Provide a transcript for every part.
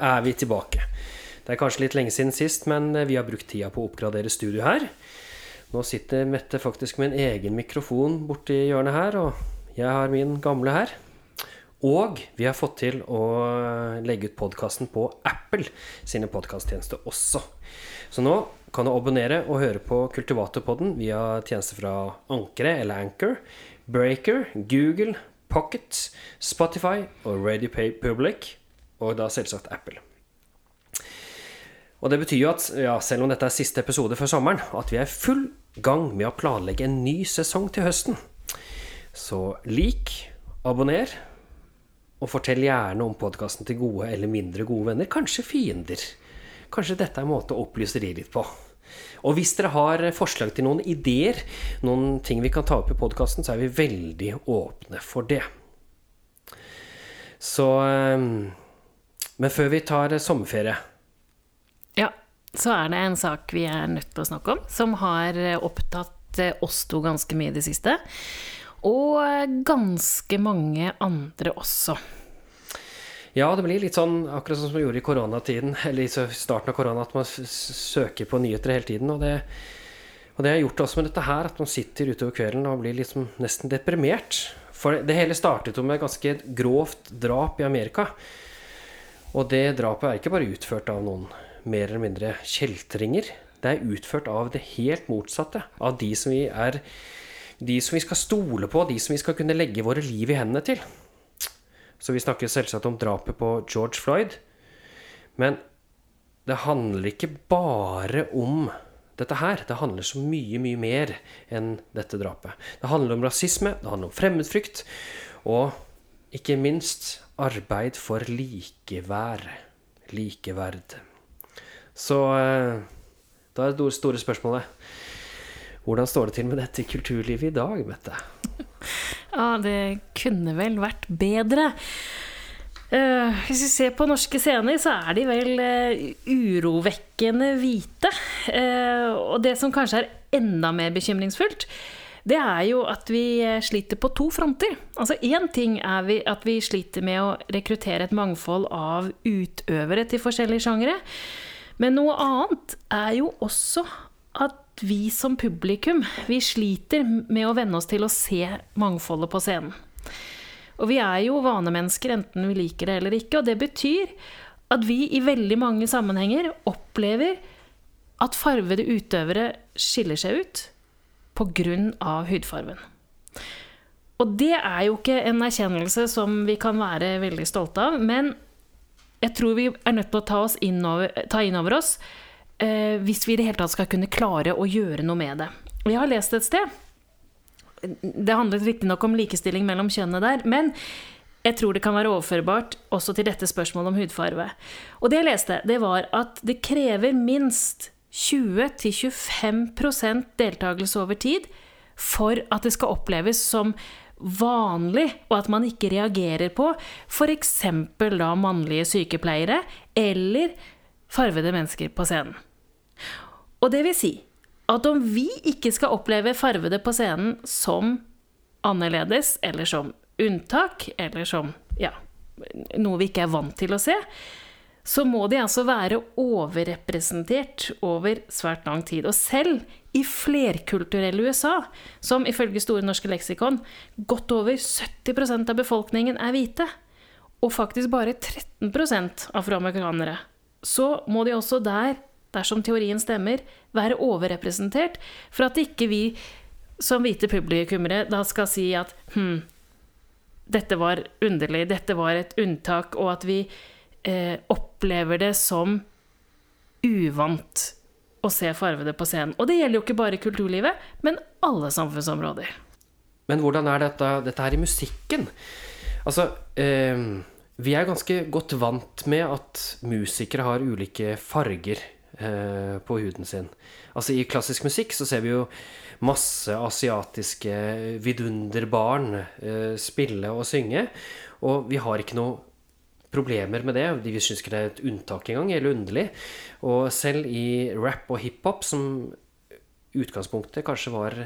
er vi tilbake. Det er kanskje litt lenge siden sist, men vi har brukt tida på å oppgradere studio her. Nå sitter Mette faktisk med en egen mikrofon borti hjørnet her, og jeg har min gamle her. Og vi har fått til å legge ut podkasten på Apple sine podkasttjenester også. Så nå kan du abonnere og høre på Kultivatorpodden via tjenester fra Ankeret eller Anchor, Breaker, Google, Pocket, Spotify og Radio Public, og da selvsagt Apple. Og det betyr jo at, ja, selv om dette er siste episode før sommeren, at vi er full gang med å planlegge en ny sesong til høsten. Så lik, abonner, og fortell gjerne om podkasten til gode eller mindre gode venner, kanskje fiender. Kanskje dette er en måte å opplyse de litt på. Og hvis dere har forslag til noen ideer, noen ting vi kan ta opp i podkasten, så er vi veldig åpne for det. Så ehm, Men før vi tar sommerferie Ja, så er det en sak vi er nødt til å snakke om, som har opptatt oss to ganske mye i det siste. Og ganske mange andre også. Ja, det blir litt sånn akkurat sånn som vi gjorde i koronatiden, eller i starten av korona, at man søker på nyheter hele tiden. Og det, og det har gjort også med dette her, at man sitter utover kvelden og blir liksom nesten deprimert. For det hele startet jo med et ganske grovt drap i Amerika. Og det drapet er ikke bare utført av noen mer eller mindre kjeltringer. Det er utført av det helt motsatte. Av de som vi er De som vi skal stole på, de som vi skal kunne legge våre liv i hendene til. Så vi snakker selvsagt om drapet på George Floyd. Men det handler ikke bare om dette her. Det handler så mye, mye mer enn dette drapet. Det handler om rasisme, det handler om fremmedfrykt, og ikke minst arbeid for likevær. Likeverd. Så eh, da er det store spørsmålet Hvordan står det til med dette kulturlivet i dag, Mette? Ja, det kunne vel vært bedre. Uh, hvis vi ser på norske scener, så er de vel uh, urovekkende hvite. Uh, og det som kanskje er enda mer bekymringsfullt, det er jo at vi sliter på to fronter. Altså Én ting er vi, at vi sliter med å rekruttere et mangfold av utøvere til forskjellige sjangere. Men noe annet er jo også at vi som publikum vi sliter med å venne oss til å se mangfoldet på scenen. Og vi er jo vanemennesker, enten vi liker det eller ikke. Og det betyr at vi i veldig mange sammenhenger opplever at farvede utøvere skiller seg ut pga. hudfarven. Og det er jo ikke en erkjennelse som vi kan være veldig stolte av, men jeg tror vi er nødt til å ta, inn over, ta inn over oss eh, hvis vi i det hele tatt skal kunne klare å gjøre noe med det. Jeg har lest et sted Det handlet riktignok om likestilling mellom kjønnene der, men jeg tror det kan være overførbart også til dette spørsmålet om hudfarve. Og det jeg leste, det var at det krever minst 20-25% deltakelse over tid for at det skal oppleves som vanlig, og at man ikke reagerer på f.eks. da mannlige sykepleiere eller farvede mennesker på scenen. Og det vil si at om vi ikke skal oppleve farvede på scenen som annerledes, eller som unntak, eller som ja, noe vi ikke er vant til å se, så må de altså være overrepresentert over svært lang tid. Og selv i flerkulturelle USA, som ifølge Store norske leksikon godt over 70% av befolkningen er hvite, og faktisk bare 13% afroamerikanere, så må de også der dersom teorien stemmer, være overrepresentert for at ikke vi som hvite publikummere da skal si at hm, dette var underlig, dette var et unntak, og at vi eh, opplever det som uvant å se farvede på scenen. Og det gjelder jo ikke bare kulturlivet, men alle samfunnsområder. Men hvordan er dette, dette her i musikken? Altså eh, Vi er ganske godt vant med at musikere har ulike farger Eh, på huden sin. Altså I klassisk musikk så ser vi jo masse asiatiske vidunderbarn eh, spille og synge. Og vi har ikke noe problemer med det. De syns ikke det er et unntak engang, eller underlig. Og selv i rap og hiphop, som utgangspunktet kanskje var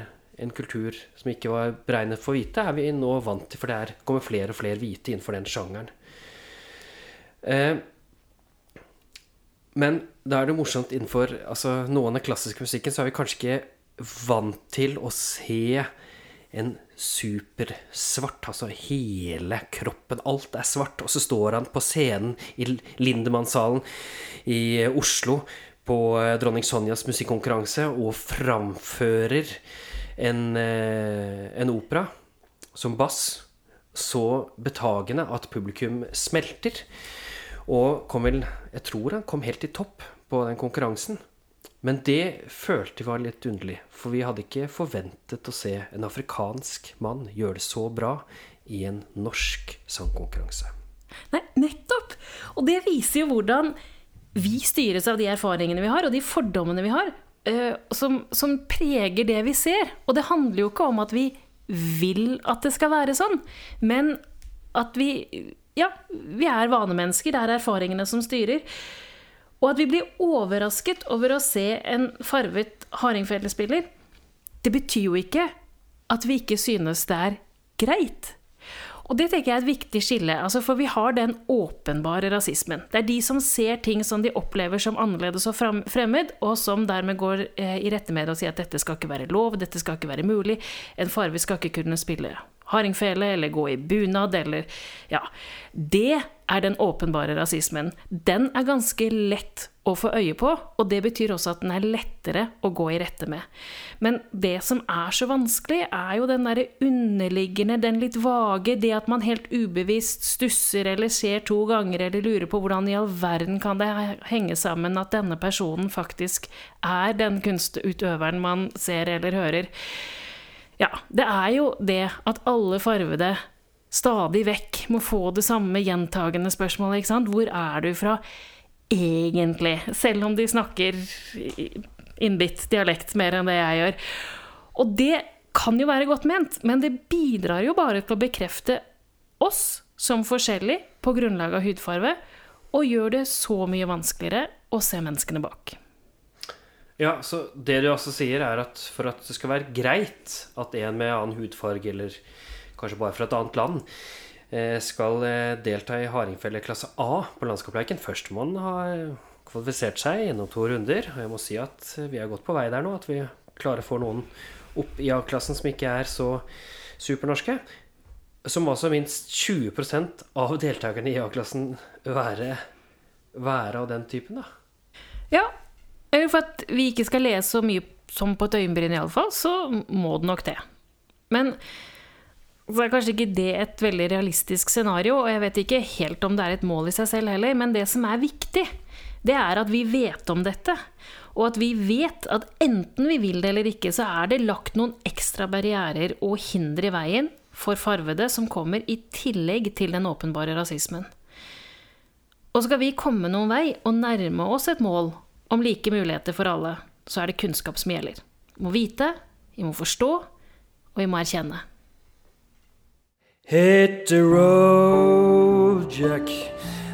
en kultur som ikke var beregnet for hvite, er vi nå vant til, for det er, kommer flere og flere hvite innenfor den sjangeren. Eh, Men da er det morsomt innenfor altså, noe av den klassiske musikken, så er vi kanskje ikke vant til å se en supersvart, altså hele kroppen, alt er svart. Og så står han på scenen i Lindemannsalen i Oslo på eh, Dronning Sonjas musikkonkurranse og framfører en, eh, en opera som bass så betagende at publikum smelter. Og kom vel Jeg tror han kom helt i topp på den konkurransen. Men det følte vi var litt underlig, for vi hadde ikke forventet å se en afrikansk mann gjøre det så bra i en norsk sangkonkurranse. Nei, nettopp! Og det viser jo hvordan vi styres av de erfaringene vi har, og de fordommene vi har, uh, som, som preger det vi ser. Og det handler jo ikke om at vi vil at det skal være sånn, men at vi Ja, vi er vanemennesker, det er erfaringene som styrer. Og at vi blir overrasket over å se en farvet hardingfelespiller, det betyr jo ikke at vi ikke synes det er greit. Og det tenker jeg er et viktig skille, altså for vi har den åpenbare rasismen. Det er de som ser ting som de opplever som annerledes og fremmed, og som dermed går eh, i rette med det og sier at dette skal ikke være lov, dette skal ikke være mulig, en farve skal ikke kunne spille hardingfele eller gå i bunad eller Ja. Det er den åpenbare rasismen. Den er ganske lett å få øye på, og det betyr også at den er lettere å gå i rette med. Men det som er så vanskelig, er jo den derre underliggende, den litt vage, det at man helt ubevisst stusser eller ser to ganger eller lurer på hvordan i all verden kan det henge sammen at denne personen faktisk er den kunstutøveren man ser eller hører. Ja, det er jo det at alle farvede stadig vekk må få det samme gjentagende spørsmålet, ikke sant. Hvor er du fra egentlig? Selv om de snakker innbitt dialekt mer enn det jeg gjør. Og det kan jo være godt ment, men det bidrar jo bare til å bekrefte oss som forskjellig på grunnlag av hudfarve, og gjør det så mye vanskeligere å se menneskene bak. Ja, så det du også sier, er at for at det skal være greit at en med annen hudfarge, eller kanskje bare fra et annet land, eh, skal eh, delta i hardingfelle klasse A på landskapsleiken Først må man ha kvalifisert seg gjennom to runder. Og jeg må si at vi er godt på vei der nå. At vi klarer å få noen opp i A-klassen som ikke er så supernorske. Så må altså minst 20% av deltakerne i A-klassen være, være av den typen, da. Ja, eller for at vi ikke skal lese så mye som på et øyenbryn, iallfall, så må det nok det. Men så er kanskje ikke det et veldig realistisk scenario, og jeg vet ikke helt om det er et mål i seg selv heller, men det som er viktig, det er at vi vet om dette. Og at vi vet at enten vi vil det eller ikke, så er det lagt noen ekstra barrierer og hinder i veien for farvede som kommer i tillegg til den åpenbare rasismen. Og skal vi komme noen vei og nærme oss et mål om like muligheter for alle, så er det kunnskap som gjelder. Vi må vite, vi må forstå, og vi må erkjenne. Hit the road, Jack,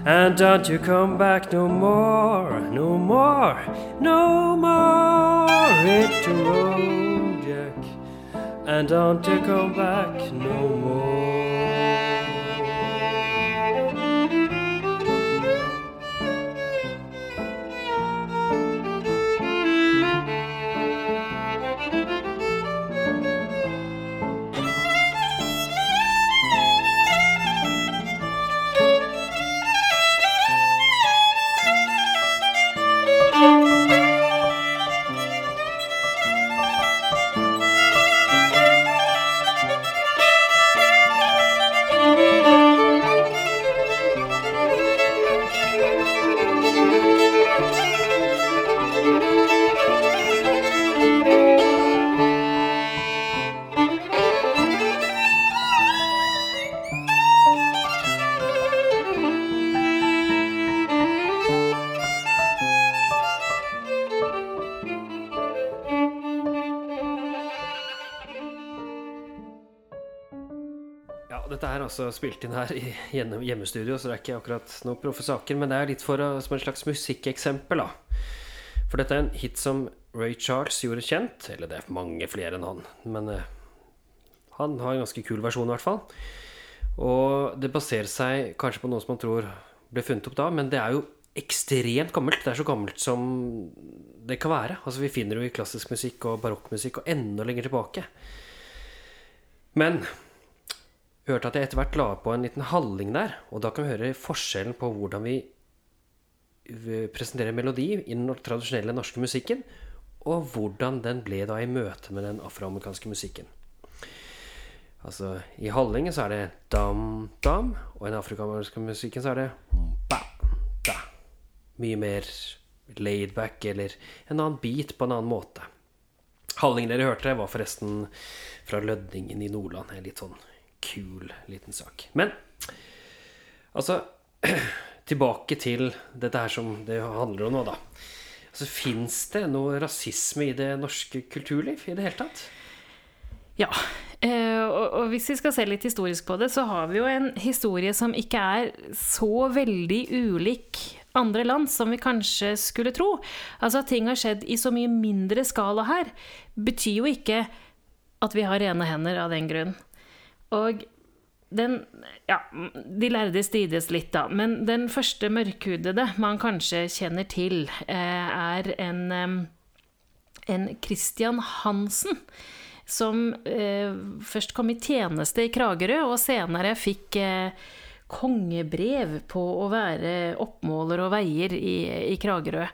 and don't you come back no more, no more, no more. Hit the road, Jack, and don't you come back no more. Altså spilt inn her i hjemmestudio, så det er ikke akkurat noen proffe saker. Men det er litt for, som en slags musikkeksempel, da. For dette er en hit som Ray Charles gjorde kjent. Eller det er mange flere enn han. Men uh, han har en ganske kul versjon, i hvert fall. Og det baserer seg kanskje på noe som man tror ble funnet opp da, men det er jo ekstremt gammelt. Det er så gammelt som det kan være. Altså Vi finner det jo i klassisk musikk og barokkmusikk og enda lenger tilbake. Men hørte at jeg etter hvert la på en liten halling der, og da kan vi høre forskjellen på hvordan vi presenterer melodi i den tradisjonelle norske musikken, og hvordan den ble da i møte med den afroamerikanske musikken. Altså, i hallingen så er det dam-dam, og i den afrikanske musikken så er det ba-da. Mye mer laidback eller en annen beat på en annen måte. Hallingen dere hørte, var forresten fra Lødningen i Nordland. Litt sånn kul liten sak. Men altså Tilbake til dette her som det handler om nå, da. Altså, Fins det noe rasisme i det norske kulturliv i det hele tatt? Ja. Eh, og, hvis vi skal se litt historisk på det, så har vi jo en historie som ikke er så veldig ulik andre land som vi kanskje skulle tro. Altså at ting har skjedd i så mye mindre skala her, betyr jo ikke at vi har rene hender av den grunn. Og den Ja, de lærde strides litt, da. Men den første mørkhudede man kanskje kjenner til, eh, er en, en Christian Hansen. Som eh, først kom i tjeneste i Kragerø, og senere fikk eh, kongebrev på å være oppmåler og veier i, i Kragerø.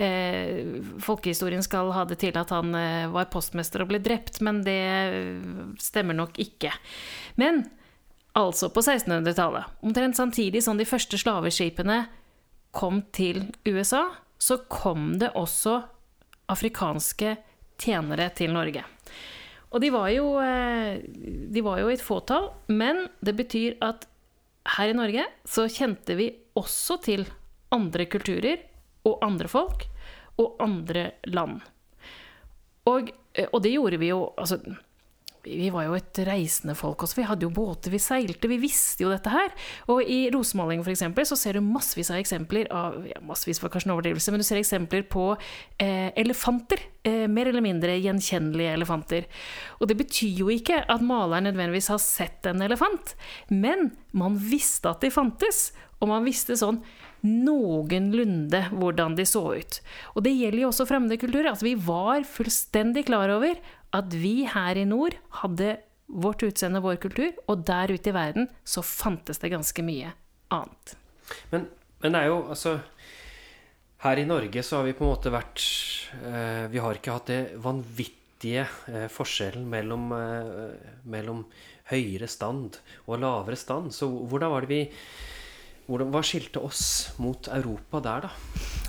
Eh, folkehistorien skal ha det til at han eh, var postmester og ble drept, men det stemmer nok ikke. Men altså på 1600-tallet, omtrent samtidig som de første slaveskipene kom til USA, så kom det også afrikanske tjenere til Norge. Og de var jo, eh, de var jo et fåtall, men det betyr at her i Norge så kjente vi også til andre kulturer og andre folk og andre land. Og, eh, og det gjorde vi jo altså, vi var jo et reisende folk også. Vi hadde jo båter, vi seilte, vi visste jo dette her. Og i rosemalingen f.eks. så ser du massevis av eksempler av ja, Massevis var kanskje en overdrivelse, men du ser eksempler på eh, elefanter. Eh, mer eller mindre gjenkjennelige elefanter. Og det betyr jo ikke at maleren nødvendigvis har sett en elefant, men man visste at de fantes. Og man visste sånn noenlunde hvordan de så ut. Og det gjelder jo også fremmede kulturer. Altså, vi var fullstendig klar over at vi her i nord hadde vårt utseende, vår kultur, og der ute i verden så fantes det ganske mye annet. Men, men det er jo altså Her i Norge så har vi på en måte vært eh, Vi har ikke hatt det vanvittige eh, forskjellen mellom, eh, mellom høyere stand og lavere stand. Så hvordan var det vi Hva skilte oss mot Europa der, da?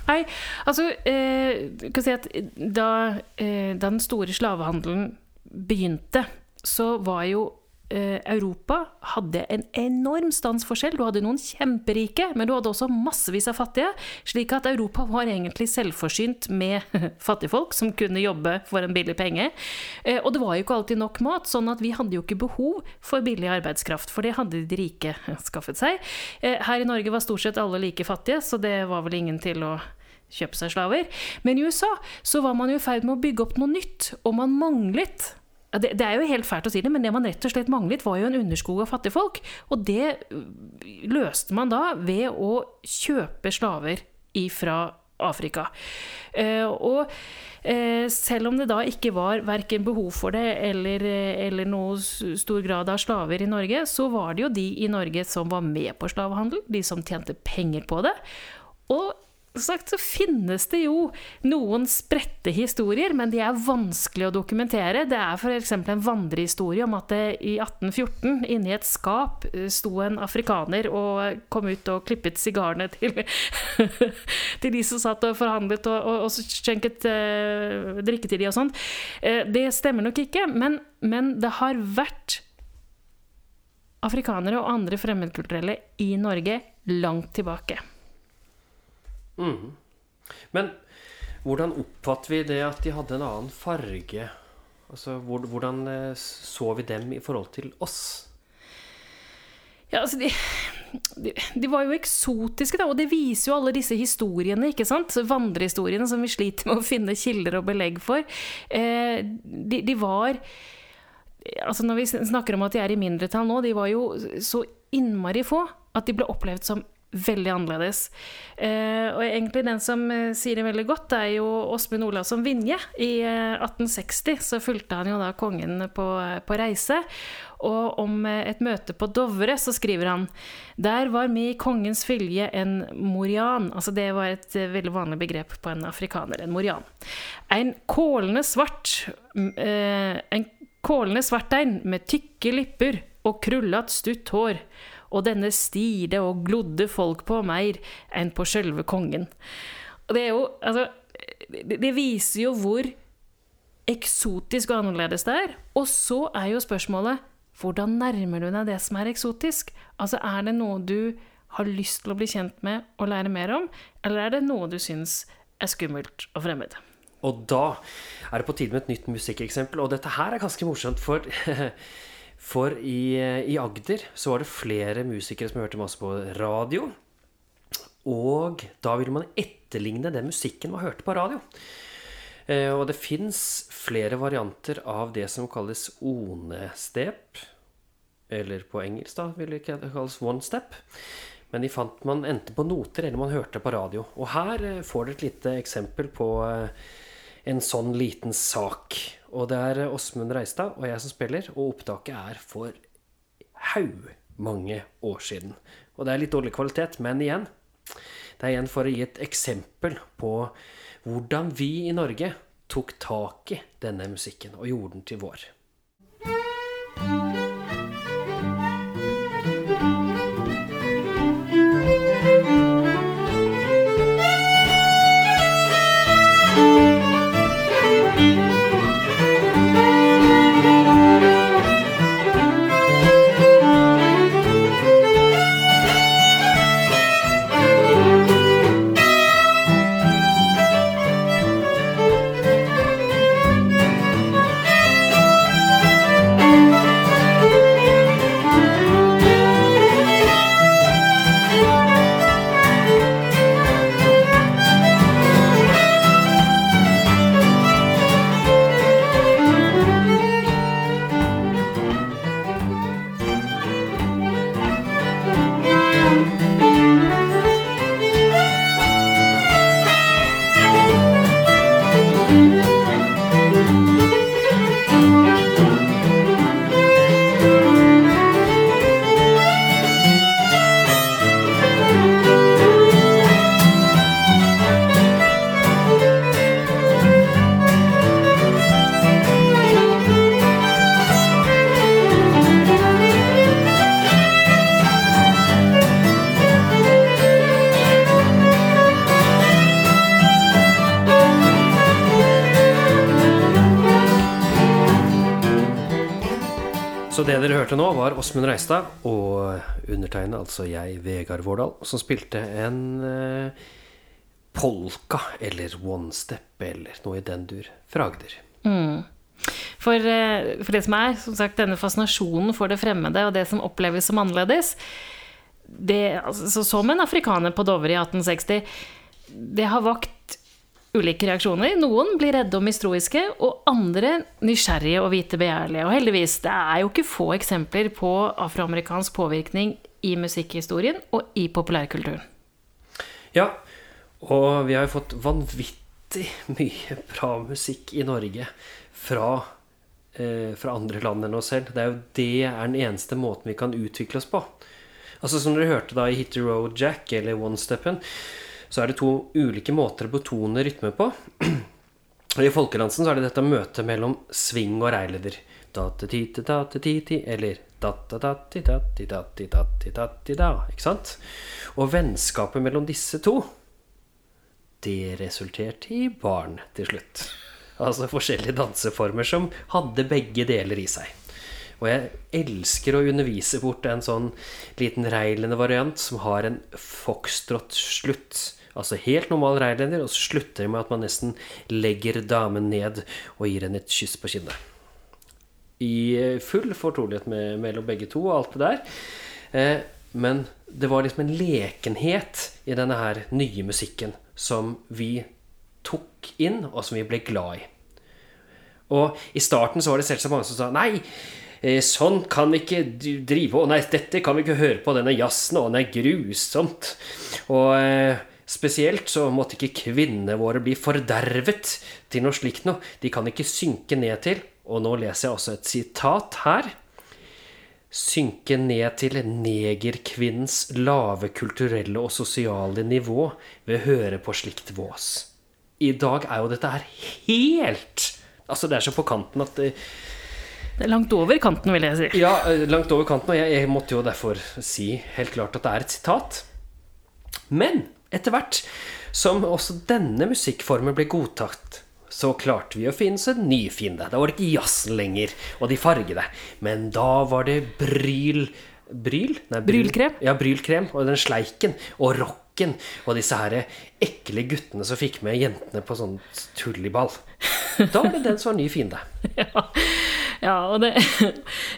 Nei, altså eh, kan si at da, eh, da den store slavehandelen begynte, så var jo Europa hadde en enorm standsforskjell. Du hadde noen kjemperike, men du hadde også massevis av fattige. Slik at Europa var egentlig selvforsynt med fattigfolk som kunne jobbe for en billig penge. Eh, og det var jo ikke alltid nok mat, sånn at vi hadde jo ikke behov for billig arbeidskraft. For det hadde de rike skaffet seg. Eh, her i Norge var stort sett alle like fattige, så det var vel ingen til å kjøpe seg slaver. Men i USA så var man jo i ferd med å bygge opp noe nytt, og man manglet det, det, er jo helt fælt å si det, men det man rett og slett manglet, var jo en underskog av fattigfolk. Og det øh, løste man da ved å kjøpe slaver ifra Afrika. Uh, og uh, selv om det da ikke var verken behov for det eller, eller noe stor grad av slaver i Norge, så var det jo de i Norge som var med på slavehandel, de som tjente penger på det. Og sagt så finnes det jo noen spredte historier, men de er vanskelig å dokumentere. Det er f.eks. en vandrehistorie om at det i 1814 inni et skap eh, sto en afrikaner og kom ut og klippet sigarene til, til de som satt og forhandlet og, og, og skjenket uh, drikke til de og sånn. Uh, det stemmer nok ikke, men, men det har vært afrikanere og andre fremmedkulturelle i Norge langt tilbake. Mm. Men hvordan oppfatter vi det at de hadde en annen farge? Altså, Hvordan eh, så vi dem i forhold til oss? Ja, altså de, de, de, var jo eksotiske, da, og det viser jo alle disse historiene. ikke sant? Vandrehistoriene som vi sliter med å finne kilder og belegg for. Eh, de, de, var altså Når vi snakker om at de er i mindretall nå, de var jo så innmari få at de ble opplevd som veldig annerledes. Eh, og egentlig den som eh, sier det veldig godt, er jo Åsmund Olavsson Vinje. I eh, 1860 så fulgte han jo da kongen på, på reise. Og om eh, et møte på Dovre så skriver han Der var med i kongens fylje en morian. Altså det var et eh, veldig vanlig begrep på en afrikaner. En morian. En kålende svart eh, En kålende svartein med tykke lipper og krullat stutt hår og denne stirde og glodde folk på mer enn på sjølve kongen. Og det er jo Altså, det viser jo hvor eksotisk og annerledes det er. Og så er jo spørsmålet hvordan nærmer du deg det som er eksotisk? Altså, er det noe du har lyst til å bli kjent med og lære mer om, eller er det noe du syns er skummelt og fremmed? Og da er det på tide med et nytt musikkeksempel. Og dette her er ganske morsomt, for For i, i, Agder så var det flere musikere som hørte masse på radio. Og da ville man etterligne den musikken man hørte på radio. Eh, og det fins flere varianter av det som kalles one-step. Eller på engelsk da vil det kalles one-step. Men de fant man enten på noter eller man hørte på radio. Og her eh, får dere et lite eksempel på eh, en sånn liten sak. Og det er Åsmund Reistad og jeg som spiller, og opptaket er for haug mange år siden. Og det er litt dårlig kvalitet, men igjen Det er igjen for å gi et eksempel på hvordan vi i Norge tok tak i denne musikken og gjorde den til vår. Det dere hørte nå, var Åsmund Reistad og undertegnede, altså jeg, Vegard Vårdal, som spilte en eh, polka eller one-step eller noe i den dur fra Agder. Mm. For, eh, for, det som er, som sagt, denne fascinasjonen for det fremmede og det som oppleves som annerledes det, altså, Som en afrikaner på Dovre i 1860, det har vakt ulike reaksjoner. Noen blir redde og mistroiske, og andre nysgjerrige og vitebegjærlige. Og heldigvis, det er jo ikke få eksempler på afroamerikansk påvirkning i musikkhistorien og i populærkulturen. Ja, og vi har jo fått vanvittig mye bra musikk i Norge fra, eh, fra andre land enn oss selv. Det er jo det er den eneste måten vi kan utvikle oss på. Altså Som dere hørte da i Hit the Road Jack eller One Steppen, så er det to ulike måter å betone rytme på. I folkedansen så er det dette møtet mellom sving og reileder. Eller Ikke sant? Og vennskapet mellom disse to, det resulterte i barn til slutt. Altså forskjellige danseformer som hadde begge deler i seg. Og jeg elsker å undervise bort en sånn liten reilende variant som har en foxtrot-slutt. Altså helt normal reirlender, og så slutter det med at man nesten legger damen ned og gir henne et kyss på kinnet. I eh, full fortrolighet med, mellom begge to og alt det der. Eh, men det var liksom en lekenhet i denne her nye musikken som vi tok inn, og som vi ble glad i. Og i starten så var det selvsagt mange som sa Nei, eh, sånn kan vi ikke drive på. nei, dette kan vi ikke høre på, denne jazzen, den er grusomt. Og eh, spesielt så måtte ikke kvinnene våre bli fordervet til noe slikt noe. De kan ikke synke ned til, og nå leser jeg også et sitat her synke ned til negerkvinnens lave kulturelle og sosiale nivå ved å høre på slikt vås. I dag er jo dette her helt Altså, det er så på kanten at det, Det er langt over kanten, vil jeg si. Ja, eh, langt over kanten, og jeg, jeg måtte jo derfor si helt klart at det er et sitat. Men etter hvert som også denne musikkformen ble godtatt, så klarte vi å finne oss en ny fiende. Da var det ikke jazzen lenger, og de fargede. Men da var det bryl Bryl? Nei, bryl- Brylkrem? Ja, brylkrem. Og den sleiken. Og rocken. Og disse her ekle guttene som fikk med jentene på sånn tulliball. Da ble den som var ny fiende. Ja, ja, og det,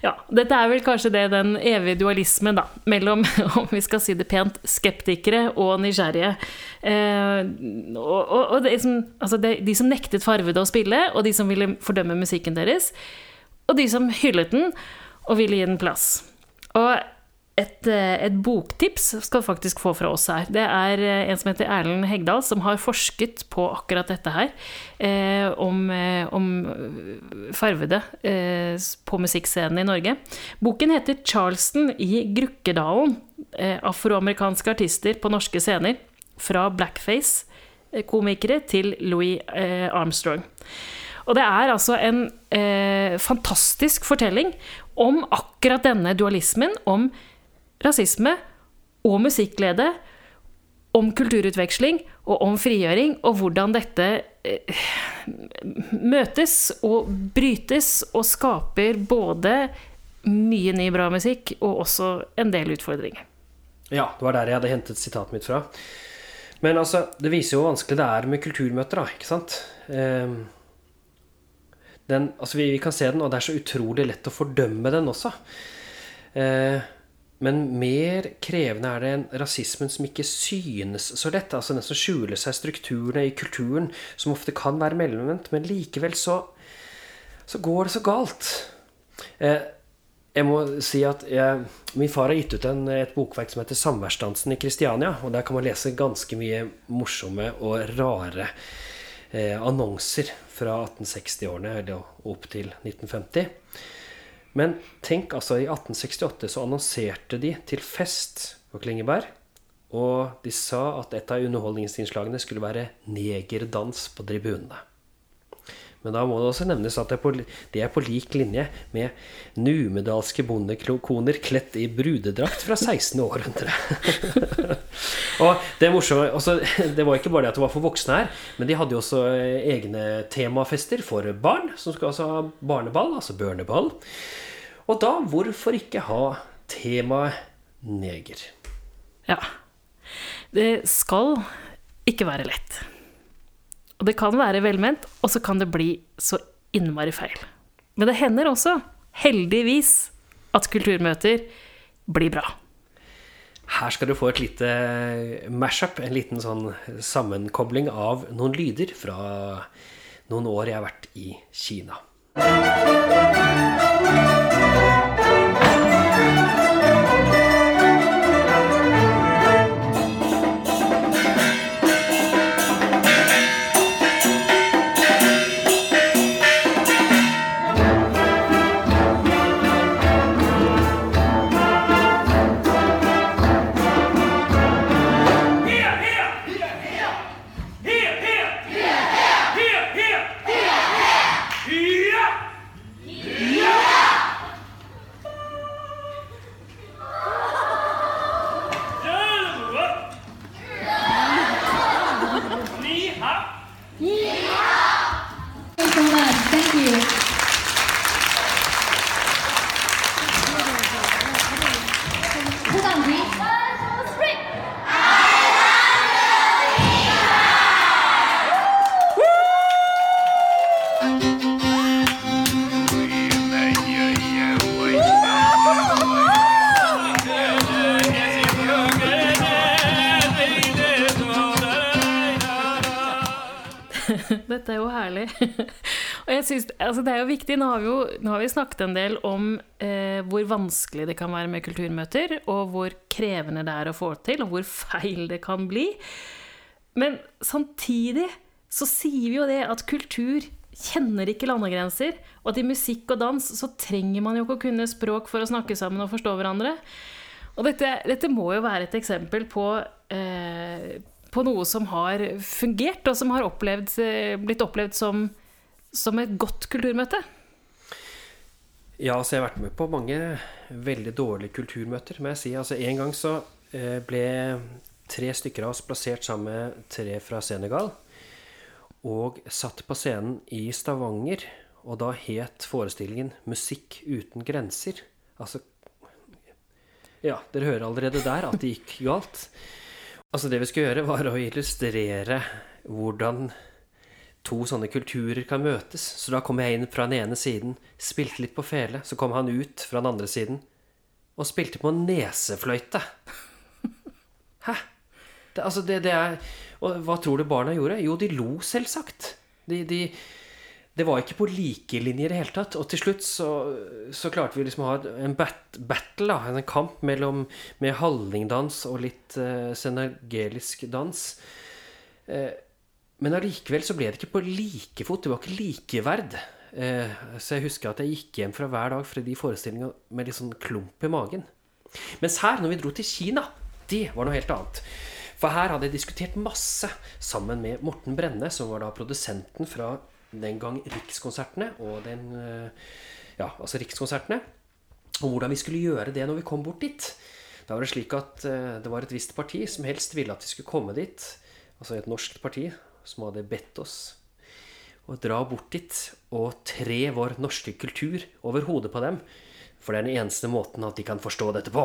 ja, dette er vel kanskje det den evige dualismen da, mellom, om vi skal si det pent, skeptikere og nysgjerrige. Eh, og og, og det altså det, de som nektet farvede å spille, og de som ville fordømme musikken deres, og de som hyllet den og ville gi den plass. Og et, eh, et boktips skal du faktisk få fra oss her. Det er eh, en som heter Erlend Hegdal, som har forsket på akkurat dette her. Eh, om, eh, om farvede eh, på musikkscenen i Norge. Boken heter 'Charleston i Grukkedalen'. Eh, afroamerikanske artister på norske scener. Fra blackface-komikere til Louis Armstrong. Og det er altså en fantastisk fortelling om akkurat denne dualismen, om rasisme og musikklede, om kulturutveksling og om frigjøring, og hvordan dette eh, møtes og brytes og skaper både mye ny bra musikk og også en del utfordringer. Ja, det var der jeg hadde hentet sitatet mitt fra. Men altså, det viser jo hvor vanskelig det er med kulturmøter, da, ikke sant? Ehm, den, altså vi, vi kan se den, og det er så utrolig lett å fordømme den også. Eh, men mer krevende er det en rasismen som ikke synes så lett. Altså den som skjuler seg strukturene i kulturen, som ofte kan være mellomvendt, men likevel så, så går det så galt. Eh, jeg må si at jeg, Min far har gitt ut en, et bokverk som heter 'Samværsdansen i Kristiania'. og Der kan man lese ganske mye morsomme og rare eh, annonser fra 1860-årene og opp til 1950. Men tenk altså, i 1868 så annonserte de til fest på Klingeberg. Og de sa at et av underholdningsinnslagene skulle være negerdans på tribunene. Men da må det også nevnes at det er på, det er på lik linje med numedalske bondekoner kledt i brudedrakt fra 16. århundre. og det morsomme også, Det var ikke bare det at det var for voksne her, men de hadde jo også egne temafester for barn, som skulle altså ha barneball, altså børneball. Og da, hvorfor ikke ha temaet neger? Ja. Det skal ikke være lett. Og det kan være velment, og så kan det bli så innmari feil. Men det hender også, heldigvis, at kulturmøter blir bra. Her skal du få et lite mashup, en liten sånn sammenkobling av noen lyder fra noen år jeg har vært i Kina. Altså det er jo viktig, Nå har vi jo nå har vi snakket en del om eh, hvor vanskelig det kan være med kulturmøter, og hvor krevende det er å få til, og hvor feil det kan bli. Men samtidig så sier vi jo det at kultur kjenner ikke landegrenser, og at i musikk og dans så trenger man jo ikke å kunne språk for å snakke sammen og forstå hverandre. Og dette, dette må jo være et eksempel på, eh, på noe som har fungert, og som har opplevd, eh, blitt opplevd som, som et godt kulturmøte. Ja, altså jeg har vært med på mange veldig dårlige kulturmøter, må jeg si. Altså En gang så eh, ble tre stykker av oss plassert sammen med tre fra Senegal. Og satt på scenen i Stavanger, og da het forestillingen 'Musikk uten grenser'. Altså Ja, dere hører allerede der at det gikk galt. Altså Det vi skulle gjøre, var å illustrere hvordan to sånne kulturer kan møtes. Så da kom jeg inn fra den ene siden, spilte litt på fele. Så kom han ut fra den andre siden og spilte på nesefløyte. Hæ? Det, altså det, det er Og hva tror du barna gjorde? Jo, de lo, selvsagt. De, de, det var ikke på like linjer i det hele tatt. Og til slutt så, så klarte vi liksom å ha en bat, battle, da, en kamp mellom, med hallingdans og litt uh, senagelisk dans. Uh, men allikevel så ble det ikke på like fot. Det var ikke likeverd. Uh, så jeg husker at jeg gikk hjem fra hver dag fra de forestillingene med litt sånn klump i magen. Mens her, når vi dro til Kina, det var noe helt annet. For her hadde jeg diskutert masse sammen med Morten Brenne, som var da produsenten fra den gang Rikskonsertene og den Ja, altså Rikskonsertene. Og hvordan vi skulle gjøre det når vi kom bort dit. Da var det slik at det var et visst parti som helst ville at vi skulle komme dit. Altså et norsk parti som hadde bedt oss å dra bort dit og tre vår norske kultur over hodet på dem. For det er den eneste måten at de kan forstå dette på.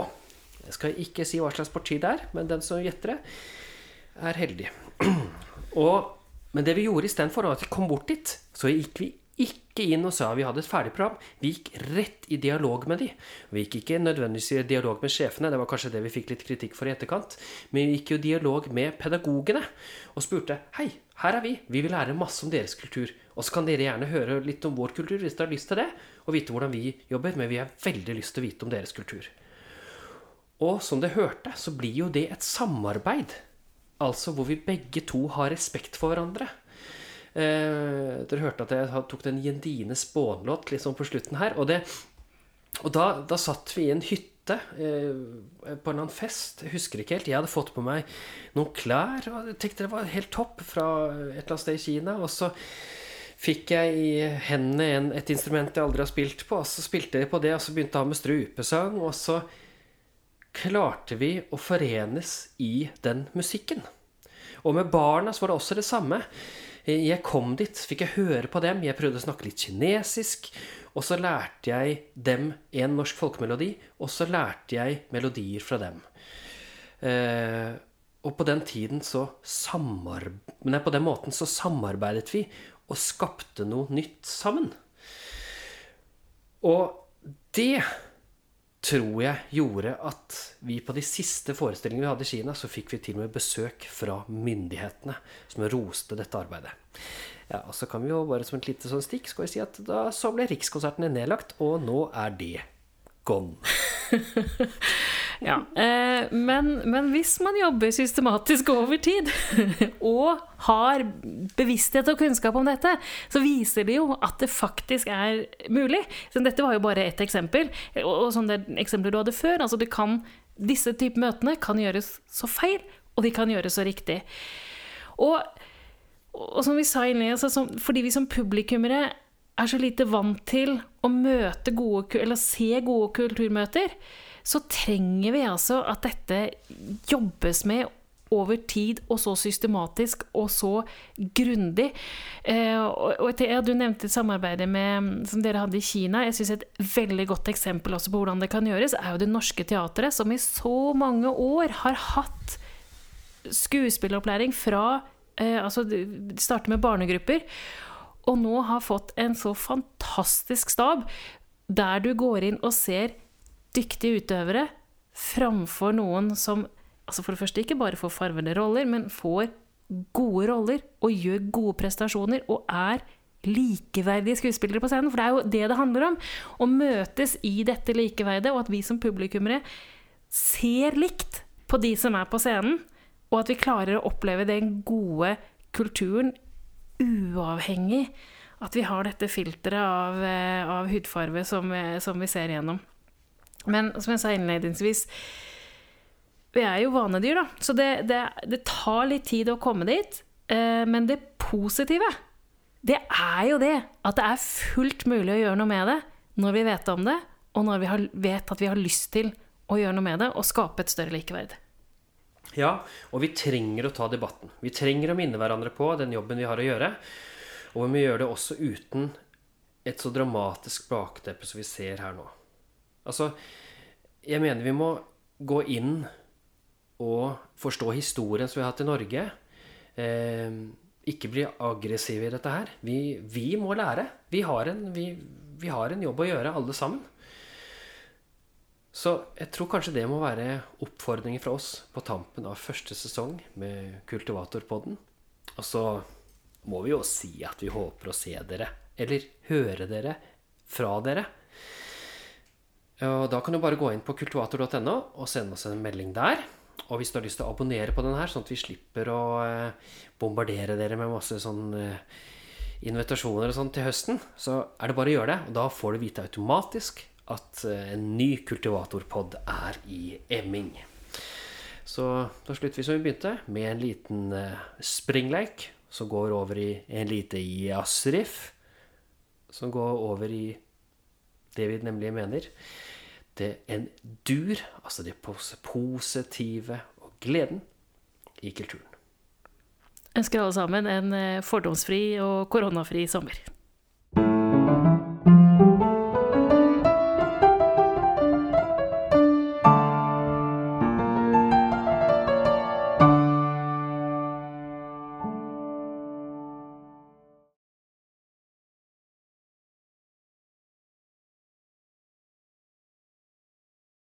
Jeg skal ikke si hva slags parti det er, men den som gjetter det, er heldig. Og, men det vi gjorde istedenfor, var at vi kom bort dit. Så gikk vi ikke inn og sa vi hadde et ferdig program. Vi gikk rett i dialog med de. Vi gikk ikke nødvendigvis i dialog med sjefene, det var kanskje det vi fikk litt kritikk for i etterkant. Men vi gikk jo i dialog med pedagogene og spurte hei, her er vi, vi vil lære masse om deres kultur. Og så kan dere gjerne høre litt om vår kultur hvis dere har lyst til det, og vite hvordan vi jobber, men vi har veldig lyst til å vite om deres kultur. Og som dere hørte, så blir jo det et samarbeid. Altså hvor vi begge to har respekt for hverandre. Eh, dere hørte at jeg tok den Jendine Spånlåt litt sånn på slutten her. Og, det, og da, da, satt vi i en hytte eh, på en eller annen fest. Jeg husker ikke helt. Jeg hadde fått på meg noen klær. Og jeg tenkte det var helt topp fra et eller annet sted i Kina. Og så fikk jeg i hendene en, et instrument jeg aldri har spilt på. Og så spilte jeg på det, og så begynte jeg med strupesang. Og så klarte vi å forenes i den musikken. Og med barna så var det også det samme. Jeg kom dit, fikk jeg høre på dem. Jeg prøvde å snakke litt kinesisk. Og så lærte jeg dem en norsk folkemelodi, og så lærte jeg melodier fra dem. Eh, og på den tiden så Nei, på den måten så samarbeidet vi og skapte noe nytt sammen. Og det tror jeg gjorde at vi på de siste forestillingene vi hadde i Kina, så fikk vi til og med besøk fra myndighetene som roste dette arbeidet. Ja, og så kan vi jo bare som et lite sånn stikk skal vi si at da så ble Rikskonsertene nedlagt, og nå er det gone. ja, eh, men, men, hvis man jobber systematisk over tid, og har bevissthet og kunnskap om dette, så viser det jo at det faktisk er mulig. Så dette var jo bare ett eksempel. Og, og sånn det eksempelet du hadde før. altså kan, Disse typer møtene kan gjøres så feil, og de kan gjøres så riktig. Og, og som vi sa innledningsvis, fordi vi som publikummere er så lite vant til å møte gode, eller se gode kulturmøter, så trenger vi altså at dette jobbes med over tid og så systematisk og så grundig. Eh, og, og ja, Du nevnte samarbeidet med, som dere hadde i Kina. Jeg synes Et veldig godt eksempel også på hvordan det kan gjøres, er jo Det Norske Teatret, som i så mange år har hatt skuespilleropplæring fra eh, altså Starter med barnegrupper og nå har fått en så fantastisk stab, der du går inn og ser dyktige utøvere framfor noen som altså for det første ikke bare får farvede roller, men får gode roller og gjør gode prestasjoner og er likeverdige skuespillere på scenen. For det er jo det det handler om. Å møtes i dette likeverdet, og at vi som publikummere ser likt på de som er på scenen. Og at vi klarer å oppleve den gode kulturen uavhengig. At vi har dette filteret av, eh, av hudfarve som, som vi ser gjennom. Men som jeg sa innledningsvis, vi er jo vanedyr, da. Så det, det, det tar litt tid å komme dit. Eh, men det positive, det er jo det at det er fullt mulig å gjøre noe med det når vi vet om det, og når vi har, vet at vi har lyst til å gjøre noe med det og skape et større likeverd. Ja, og vi trenger å ta debatten. Vi trenger å minne hverandre på den jobben vi har å gjøre. Og vi må gjøre det også uten et så dramatisk bakteppe som vi ser her nå. Altså, jeg mener vi må gå inn og forstå historien som vi har hatt i Norge. Eh, ikke bli aggressive i dette her. Vi, vi må lære. Vi har, en, vi, vi har en jobb å gjøre, alle sammen. Så jeg tror kanskje det må være oppfordringer fra oss på tampen av første sesong med Kultivatorpodden. Og så må vi jo si at vi håper å se dere, eller høre dere fra dere. Og da kan du bare gå inn på kultivator.no og sende oss en melding der. Og hvis du har lyst til å abonnere på den her, sånn at vi slipper å eh, bombardere dere med masse sånn eh, invitasjoner og sånn til høsten, så er det bare å gjøre det. Og da får du vite automatisk at eh, en ny kultivatorpod er i emming. Så da slutter vi som vi begynte, med en liten eh, springleik som går over i en lite jazzriff. Som går over i det vi nemlig mener. Det er en dur, altså det positive og gleden i kulturen. Ønsker alle sammen en eh, fordomsfri og koronafri sommer.